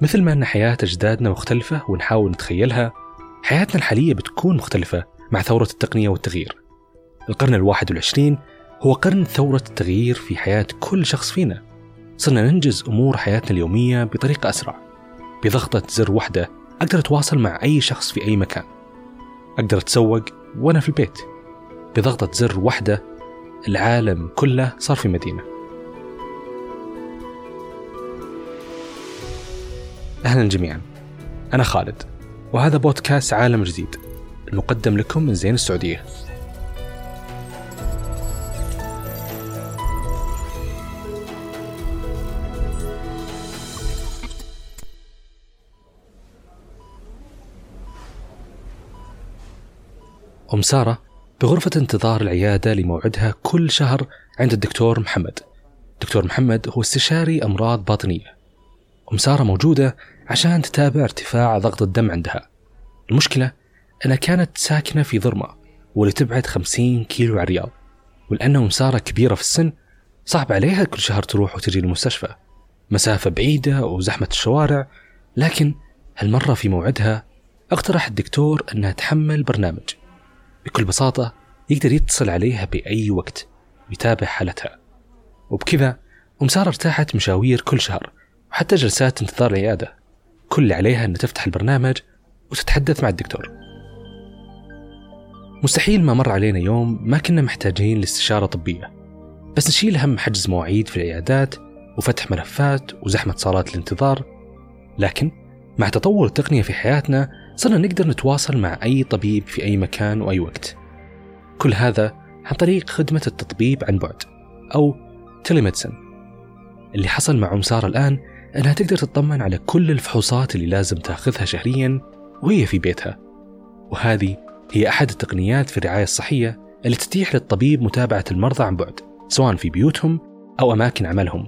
مثل ما أن حياة أجدادنا مختلفة ونحاول نتخيلها حياتنا الحالية بتكون مختلفة مع ثورة التقنية والتغيير. القرن الواحد والعشرين هو قرن ثورة التغيير في حياة كل شخص فينا. صرنا ننجز أمور حياتنا اليومية بطريقة أسرع. بضغطة زر واحدة أقدر أتواصل مع أي شخص في أي مكان. أقدر أتسوق وأنا في البيت. بضغطة زر واحدة العالم كله صار في مدينة. أهلا جميعا. أنا خالد وهذا بودكاست عالم جديد المقدم لكم من زين السعودية. أم سارة بغرفة انتظار العيادة لموعدها كل شهر عند الدكتور محمد. دكتور محمد هو استشاري أمراض باطنية. أم سارة موجودة عشان تتابع ارتفاع ضغط الدم عندها. المشكلة أنها كانت ساكنة في ضرمة واللي تبعد 50 كيلو عن الرياض ولأنها أم سارة كبيرة في السن صعب عليها كل شهر تروح وتجي للمستشفى مسافة بعيدة وزحمة الشوارع لكن هالمرة في موعدها اقترح الدكتور أنها تحمل برنامج. بكل بساطة يقدر يتصل عليها بأي وقت ويتابع حالتها. وبكذا أم سارة ارتاحت مشاوير كل شهر وحتى جلسات انتظار العيادة. كل اللي عليها أن تفتح البرنامج وتتحدث مع الدكتور. مستحيل ما مر علينا يوم ما كنا محتاجين لاستشارة طبية. بس نشيل هم حجز مواعيد في العيادات وفتح ملفات وزحمة صالات الانتظار. لكن مع تطور التقنية في حياتنا صرنا نقدر نتواصل مع أي طبيب في أي مكان وأي وقت. كل هذا عن طريق خدمة التطبيب عن بعد أو تيليميدسن. اللي حصل مع أم سارة الآن أنها تقدر تطمن على كل الفحوصات اللي لازم تاخذها شهريا وهي في بيتها. وهذه هي أحد التقنيات في الرعاية الصحية اللي تتيح للطبيب متابعة المرضى عن بعد سواء في بيوتهم أو أماكن عملهم.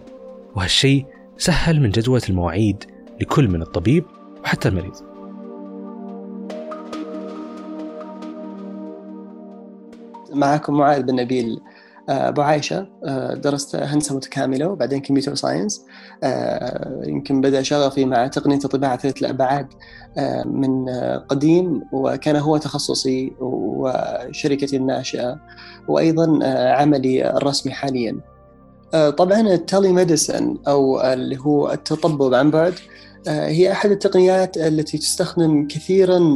وهالشيء سهل من جدولة المواعيد لكل من الطبيب وحتى المريض. معكم معاذ بن نبيل. أبو عائشه آه، درست هندسة متكاملة وبعدين كمبيوتر ساينس. آه، يمكن بدأ شغفي مع تقنية الطباعة ثلاث الأبعاد من قديم وكان هو تخصصي وشركتي الناشئة وأيضا عملي الرسمي حاليا. طبعا التالي ميديسن أو اللي هو التطبب عن بعد هي أحد التقنيات التي تستخدم كثيرا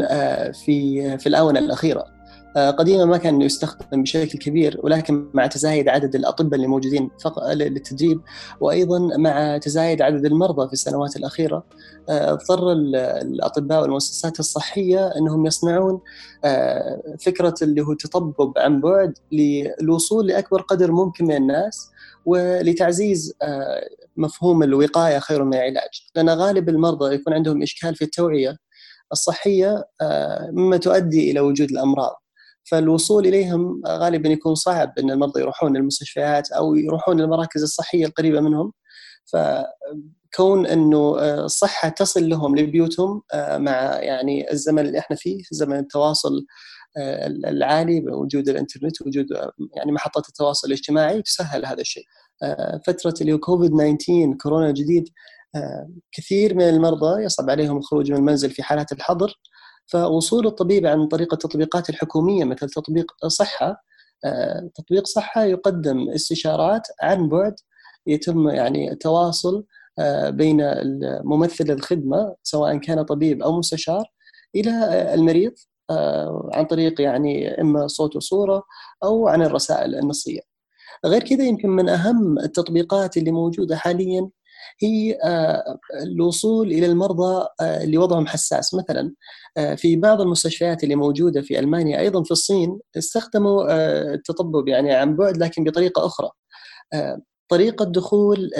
في في الآونة الأخيرة. آه، قديما ما كان يستخدم بشكل كبير ولكن مع تزايد عدد الأطباء اللي موجودين للتدريب وأيضا مع تزايد عدد المرضى في السنوات الأخيرة آه، اضطر الأطباء والمؤسسات الصحية إنهم يصنعون آه، فكرة اللي هو تطبب عن بعد للوصول لأكبر قدر ممكن من الناس ولتعزيز مفهوم الوقاية خير من العلاج. لأن غالب المرضى يكون عندهم إشكال في التوعية الصحية مما تؤدي إلى وجود الأمراض. فالوصول إليهم غالبا يكون صعب إن المرضى يروحون للمستشفيات أو يروحون للمراكز الصحية القريبة منهم فكون إنه الصحة تصل لهم لبيوتهم مع يعني الزمن اللي إحنا فيه زمن التواصل العالي بوجود الإنترنت وجود يعني محطات التواصل الاجتماعي تسهل هذا الشيء. فترة اللي هو كوفيد 19 كورونا الجديد كثير من المرضى يصعب عليهم الخروج من المنزل في حالات الحظر فوصول الطبيب عن طريق التطبيقات الحكومية مثل تطبيق صحة آه، تطبيق صحة يقدم استشارات عن بعد يتم يعني التواصل آه، بين ممثل الخدمة سواء كان طبيب أو مستشار المريض آه، عن طريق يعني إما صوت وصورة أو عن الرسائل النصية. غير كذا يمكن من أهم التطبيقات اللي موجودة حاليا هي آه، الوصول إلى المرضى آه، اللي وضعهم حساس. مثلا آه، في بعض المستشفيات اللي موجودة في ألمانيا أيضا في الصين استخدموا التطبب يعني عن بعد لكن بطريقة أخرى. طريقة دخول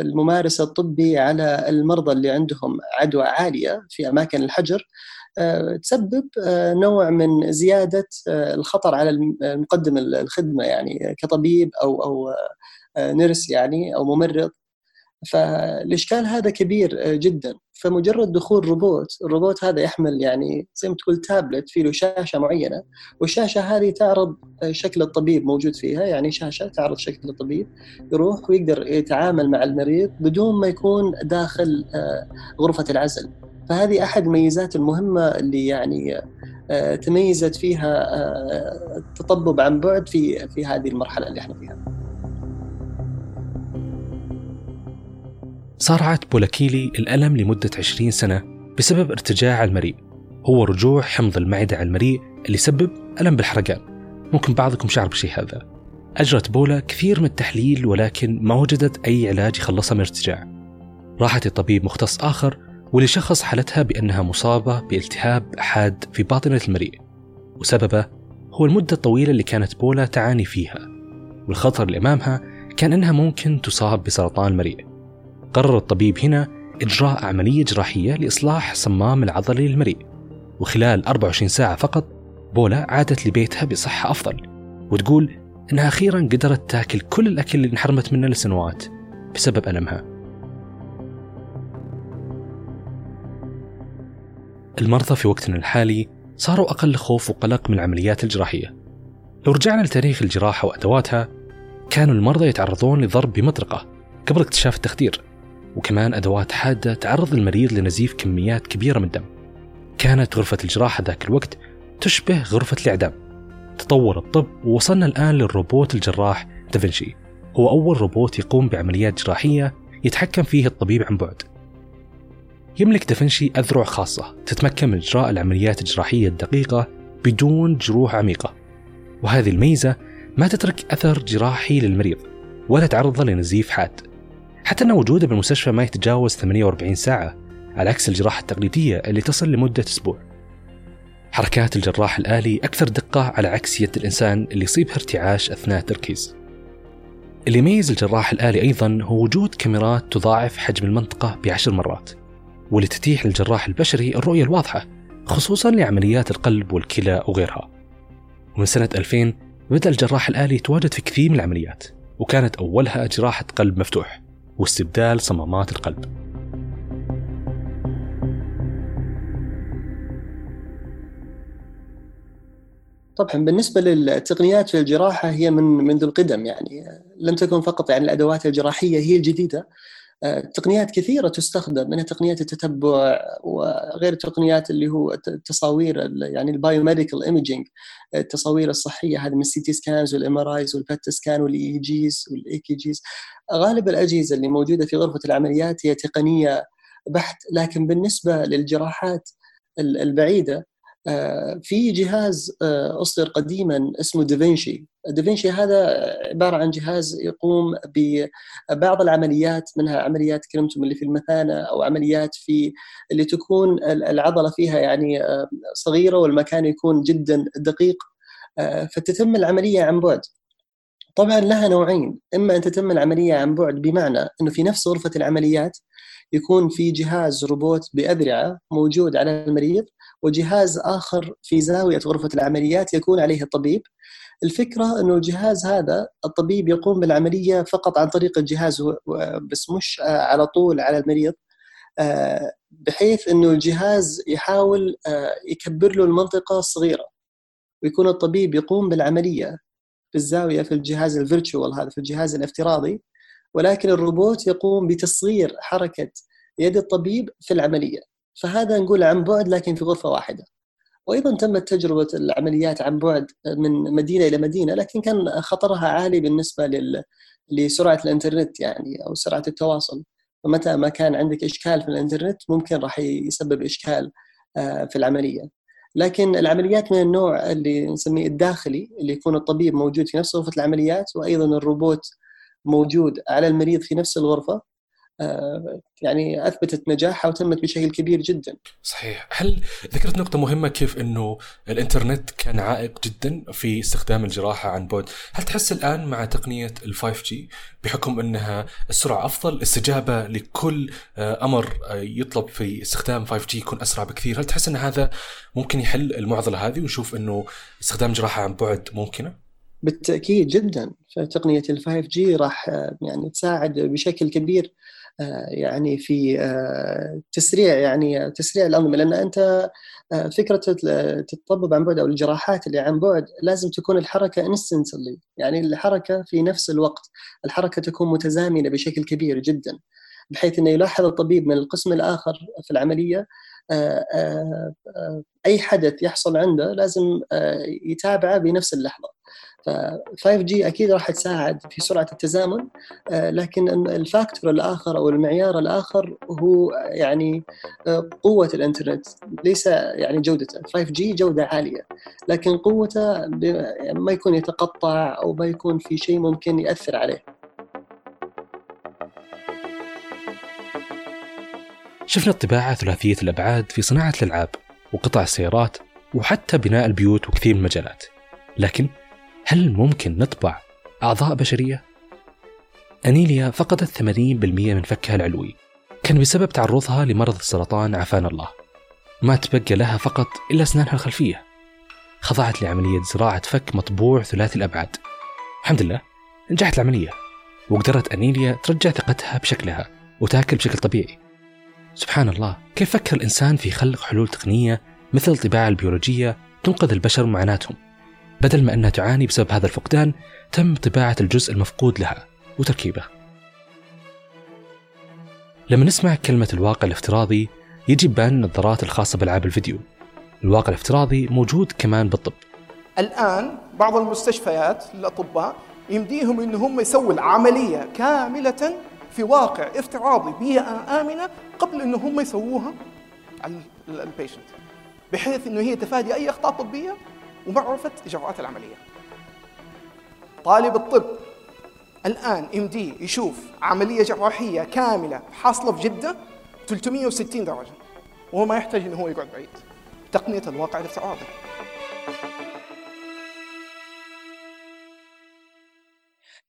الممارس الطبي على المرضى اللي عندهم عدوى عالية في أماكن الحجر تسبب نوع من زيادة الخطر على المقدم الخدمة يعني كطبيب أو أو نرس يعني أو ممرض. فالإشكال هذا كبير جدا. فمجرد دخول روبوت الروبوت هذا يحمل يعني زي ما تقول تابلت فيه له شاشة معينة. والشاشة هذه تعرض شكل الطبيب موجود فيها يعني شاشة تعرض شكل الطبيب. يروح ويقدر يتعامل مع المريض بدون ما يكون داخل غرفة العزل. فهذه أحد الميزات المهمة اللي يعني تميزت فيها التطبب عن بعد في في هذه المرحلة اللي إحنا فيها. صارعت بولاكيلي الألم لمدة 20 سنة بسبب ارتجاع المريء. هو رجوع حمض المعدة على المريء اللي يسبب ألم بالحرقان. ممكن بعضكم شعر بالشيء هذا. أجرت بولا كثير من التحليل ولكن ما وجدت أي علاج يخلصها من الارتجاع. راحت لطبيب مختص آخر واللي شخص حالتها بأنها مصابة بالتهاب حاد في باطنة المريء. وسببه هو المدة الطويلة اللي كانت بولا تعاني فيها. والخطر اللي أمامها كان أنها ممكن تصاب بسرطان المريء. قرر الطبيب هنا إجراء عملية جراحية لإصلاح صمام العضلي للمريء. وخلال 24 ساعة فقط بولا عادت لبيتها بصحة أفضل وتقول إنها أخيرا قدرت تاكل كل الأكل اللي انحرمت منه لسنوات بسبب ألمها. المرضى في وقتنا الحالي صاروا أقل خوف وقلق من العمليات الجراحية. لو رجعنا لتاريخ الجراحة وأدواتها كانوا المرضى يتعرضون لضرب بمطرقة قبل اكتشاف التخدير. وكمان أدوات حادة تعرض المريض لنزيف كميات كبيرة من الدم. كانت غرفة الجراحة ذاك الوقت تشبه غرفة الإعدام. تطور الطب ووصلنا الآن للروبوت الجراح دافنشي. هو أول روبوت يقوم بعمليات جراحية يتحكم فيه الطبيب عن بعد. يملك دافنشي أذرع خاصة تتمكن من إجراء العمليات الجراحية الدقيقة بدون جروح عميقة. وهذه الميزة ما تترك أثر جراحي للمريض ولا تعرضه لنزيف حاد. حتى أن وجوده بالمستشفى ما يتجاوز 48 ساعة على عكس الجراحة التقليدية اللي تصل لمدة أسبوع. حركات الجراح الآلي أكثر دقة على عكس يد الإنسان اللي يصيبها ارتعاش أثناء التركيز اللي يميز الجراح الآلي أيضا هو وجود كاميرات تضاعف حجم المنطقة بعشر مرات واللي تتيح للجراح البشري الرؤية الواضحة خصوصا لعمليات القلب والكلى وغيرها. ومن سنة 2000 بدأ الجراح الآلي يتواجد في كثير من العمليات وكانت أولها جراحة قلب مفتوح. واستبدال صمامات القلب. طبعا بالنسبة للتقنيات في الجراحة هي من منذ القدم يعني لم تكن فقط يعني الأدوات الجراحية هي الجديدة تقنيات كثيرة تستخدم منها تقنيات التتبع وغير التقنيات اللي هو التصاوير يعني ال biomedical imaging التصاوير الصحية هذه من ال CT scans وال MRIs وال PET scan وال EEGs وال EKGs غالب الأجهزة اللي موجودة في غرفة العمليات هي تقنية بحت لكن بالنسبة للجراحات البعيدة آه، في جهاز آه، أصدر قديما اسمه دافنشي دافنشي هذا عبارة عن جهاز يقوم ببعض العمليات منها عمليات كلمتم اللي في المثانة أو عمليات في اللي تكون العضلة فيها يعني آه، صغيرة والمكان يكون جدا دقيق. فتتم العملية عن بعد. طبعا لها نوعين. إما أن تتم العملية عن بعد بمعنى إنه في نفس غرفة العمليات يكون في جهاز روبوت بأذرعة موجود على المريض وجهاز آخر في زاوية غرفة العمليات يكون عليه الطبيب. الفكرة إنه الجهاز هذا الطبيب يقوم بالعملية فقط عن طريق الجهاز بس مش على طول على المريض. آه، بحيث إنه الجهاز يحاول آه، يكبر له المنطقة الصغيرة. ويكون الطبيب يقوم بالعملية في الزاوية في الجهاز الفيرتشوال هذا في الجهاز الافتراضي. ولكن الروبوت يقوم بتصغير حركة يد الطبيب في العملية. فهذا نقول عن بعد لكن في غرفة واحدة. وأيضا تمت تجربة العمليات عن بعد من مدينة إلى مدينة لكن كان خطرها عالي بالنسبة لل... لسرعة الإنترنت يعني أو سرعة التواصل. فمتى ما كان عندك إشكال في الإنترنت ممكن راح يسبب إشكال آه، في العملية. لكن العمليات من النوع اللي نسميه الداخلي اللي يكون الطبيب موجود في نفس غرفة العمليات وأيضا الروبوت موجود على المريض في نفس الغرفة. يعني أثبتت نجاحها وتمت بشكل كبير جدا. صحيح، هل ذكرت نقطة مهمة كيف إنه الإنترنت كان عائق جدا في استخدام الجراحة عن بعد، هل تحس الآن مع تقنية ال 5G بحكم إنها السرعة أفضل، استجابة لكل آه، أمر آه، يطلب في استخدام 5G يكون أسرع بكثير، هل تحس إن هذا ممكن يحل المعضلة هذه ونشوف إنه استخدام جراحة عن بعد ممكنة؟ بالتأكيد جدا فتقنية ال 5G راح يعني تساعد بشكل كبير يعني في تسريع يعني تسريع الأنظمة لأن أنت فكرة التطبب عن بعد أو الجراحات اللي عن بعد لازم تكون الحركة انستنتلي يعني الحركة في نفس الوقت الحركة تكون متزامنة بشكل كبير جدا بحيث إنه يلاحظ الطبيب من القسم الآخر في العملية أي حدث يحصل عنده لازم يتابعه بنفس اللحظة. 5G أكيد راح تساعد في سرعة التزامن لكن الفاكتور الآخر أو المعيار الآخر هو يعني قوة الإنترنت ليس يعني جودته. 5G جودة عالية لكن قوته ما يكون يتقطع أو ما يكون في شيء ممكن يأثر عليه. شفنا الطباعة ثلاثية الأبعاد في صناعة الألعاب وقطع السيارات وحتى بناء البيوت وكثير من المجالات. لكن هل ممكن نطبع أعضاء بشرية؟ أنيليا فقدت 80% من فكها العلوي. كان بسبب تعرضها لمرض السرطان عافانا الله. ما تبقى لها فقط إلا أسنانها الخلفية. خضعت لعملية زراعة فك مطبوع ثلاثي الأبعاد. الحمد لله نجحت العملية. وقدرت أنيليا ترجع ثقتها بشكلها وتأكل بشكل طبيعي. سبحان الله كيف فكر الإنسان في خلق حلول تقنية مثل الطباعة البيولوجية تنقذ البشر معاناتهم؟ بدل ما أنها تعاني بسبب هذا الفقدان تم طباعة الجزء المفقود لها وتركيبه. لما نسمع كلمة الواقع الافتراضي يجي بان النظارات الخاصة بألعاب الفيديو. الواقع الافتراضي موجود كمان بالطب. الآن بعض المستشفيات للأطباء يمديهم أنهم يسووا العملية كاملة في واقع افتراضي بيئة آمنة قبل أنه هم يسووها على ال patient بحيث أنه هي تفادي أي أخطاء طبية ومعرفة إجراءات العملية. طالب الطب الآن MD يشوف عملية جراحية كاملة حاصلة في جدة 360 درجة وهو ما يحتاج إنه هو يقعد بعيد. تقنية الواقع الافتراضي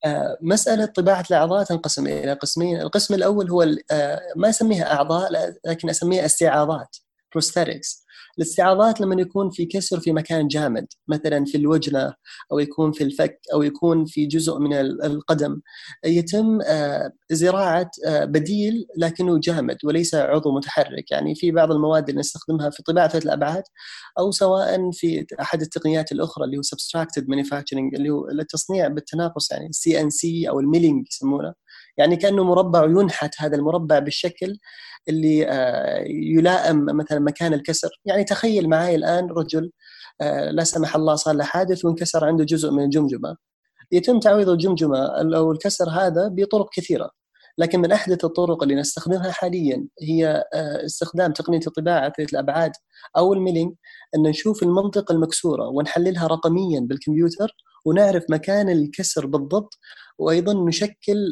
آه، مسألة طباعة الأعضاء تنقسم إلى قسمين. القسم الأول هو آه، ما أسميها أعضاء لكن أسميها استعاضات prosthetics. الاستعاضات لما يكون في كسر في مكان جامد مثلا في الوجنة أو يكون في الفك أو يكون في جزء من القدم يتم آه، زراعة آه، بديل لكنه جامد وليس عضو متحرك. يعني في بعض المواد اللي نستخدمها في طباعة الأبعاد أو سواء في أحد التقنيات الأخرى اللي هو subtractive manufacturing اللي هو التصنيع بالتناقص يعني CNC أو ال milling يسمونه. يعني كأنه مربع ينحت هذا المربع بالشكل اللي آه، يلائم مثلا مكان الكسر. يعني تخيل معي الآن رجل آه، لا سمح الله صار له حادث وانكسر عنده جزء من الجمجمة. يتم تعويض الجمجمة أو الكسر هذا بطرق كثيرة لكن من أحدث الطرق اللي نستخدمها حاليا هي آه، استخدام تقنية الطباعة الأبعاد أو الميلينج أن نشوف المنطقة المكسورة ونحللها رقميا بالكمبيوتر ونعرف مكان الكسر بالضبط وأيضا نشكل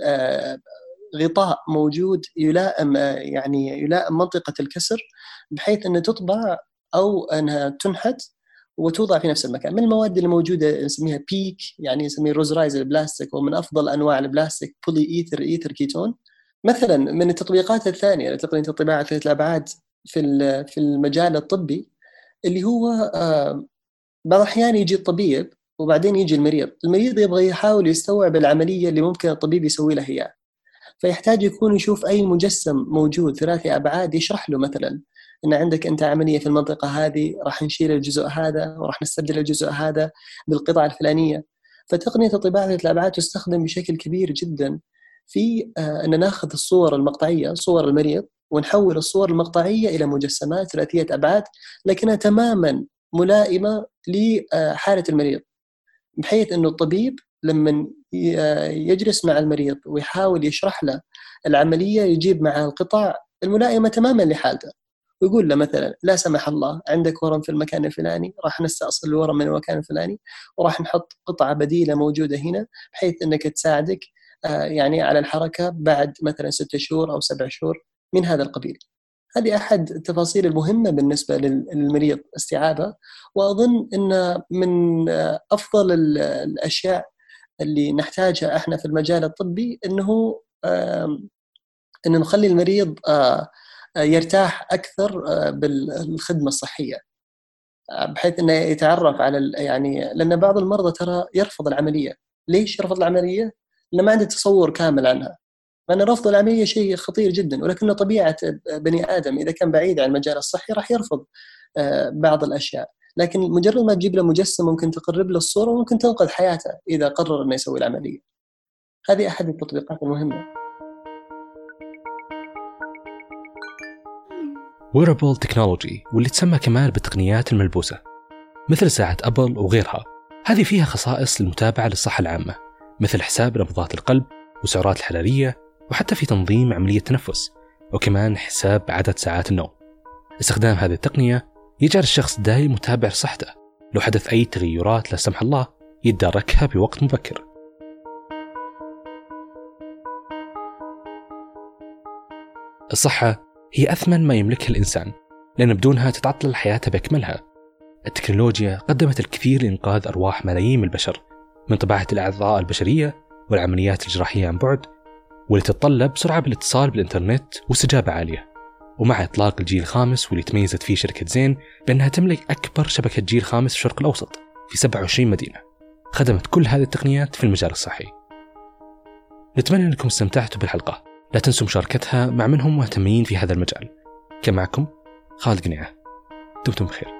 غطاء موجود يلائم يعني يلائم منطقة الكسر بحيث أنها تطبع أو أنها تنحت وتوضع في نفس المكان. من المواد اللي موجودة نسميها PEEK يعني نسميه روزرايز البلاستيك ومن أفضل أنواع البلاستيك polyether ether ketone مثلا من التطبيقات الثانية لتقنيه الطباعة ثلاث الأبعاد في في المجال الطبي اللي هو آه، بعض الأحيان يجي الطبيب وبعدين يجي المريض. المريض يبغى يحاول يستوعب العملية اللي ممكن الطبيب يسوي له إياها. فيحتاج يكون يشوف أي مجسم موجود ثلاثي أبعاد يشرح له مثلا إن عندك أنت عملية في المنطقة هذه راح نشيل الجزء هذا وراح نستبدل الجزء هذا بالقطعه الفلانية. فتقنية الطباعة ذات الأبعاد تستخدم بشكل كبير جدا في آه، أن ناخذ الصور المقطعية صور المريض ونحول الصور المقطعية إلى مجسمات ثلاثية أبعاد لكنها تماما ملائمة لحاله المريض. بحيث انه الطبيب لما يجلس مع المريض ويحاول يشرح له العملية يجيب معه القطع الملائمة تماما لحالته ويقول له مثلا لا سمح الله عندك ورم في المكان الفلاني راح نستأصل الورم من المكان الفلاني وراح نحط قطعة بديلة موجودة هنا بحيث إنك تساعدك آه، يعني على الحركة بعد مثلا ستة شهور أو سبع شهور من هذا القبيل. هذه أحد التفاصيل المهمة بالنسبة للمريض استيعابها وأظن إن من آه، أفضل الأشياء اللي نحتاجها إحنا في المجال الطبي انه إنه نخلي المريض يرتاح أكثر بالخدمة الصحية. بحيث إنه يتعرف على يعني لأن بعض المرضى ترى يرفض العملية. ليش يرفض العملية؟ لأنه ما عنده تصور كامل عنها. أن رفض العملية شيء خطير جدا ولكنه طبيعة بني آدم إذا كان بعيد عن المجال الصحي راح يرفض بعض الأشياء. لكن مجرد ما تجيب له مجسم ممكن تقرب له الصورة وممكن تنقذ حياته إذا قرر أنه يسوي العملية. هذه أحد التطبيقات المهمة. ويرابل تكنولوجي واللي تسمى كمان بالتقنيات الملبوسة. مثل ساعة أبل وغيرها. هذه فيها خصائص للمتابعة للصحة العامة. مثل حساب نبضات القلب وسعرات الحرارية وحتى في تنظيم عملية التنفس وكمان حساب عدد ساعات النوم. استخدام هذه التقنية يجعل الشخص دائم متابع صحته. لو حدث أي تغيرات لا سمح الله يتداركها بوقت مبكر. الصحة هي أثمن ما يملكها الإنسان لأن بدونها تتعطل حياته بأكملها. التكنولوجيا قدمت الكثير لإنقاذ أرواح ملايين من البشر من طباعة الأعضاء البشرية والعمليات الجراحية عن بعد واللي تتطلب سرعة بالاتصال بالإنترنت واستجابة عالية. ومع إطلاق الجيل الخامس واللي تميزت فيه شركة زين بأنها تملك أكبر شبكة جيل خامس في الشرق الأوسط في 27 مدينة. خدمت كل هذه التقنيات في المجال الصحي. نتمنى أنكم استمتعتوا بالحلقة. لا تنسوا مشاركتها مع من هم مهتمين في هذا المجال. كان معكم خالد قنيعة. دمتم بخير.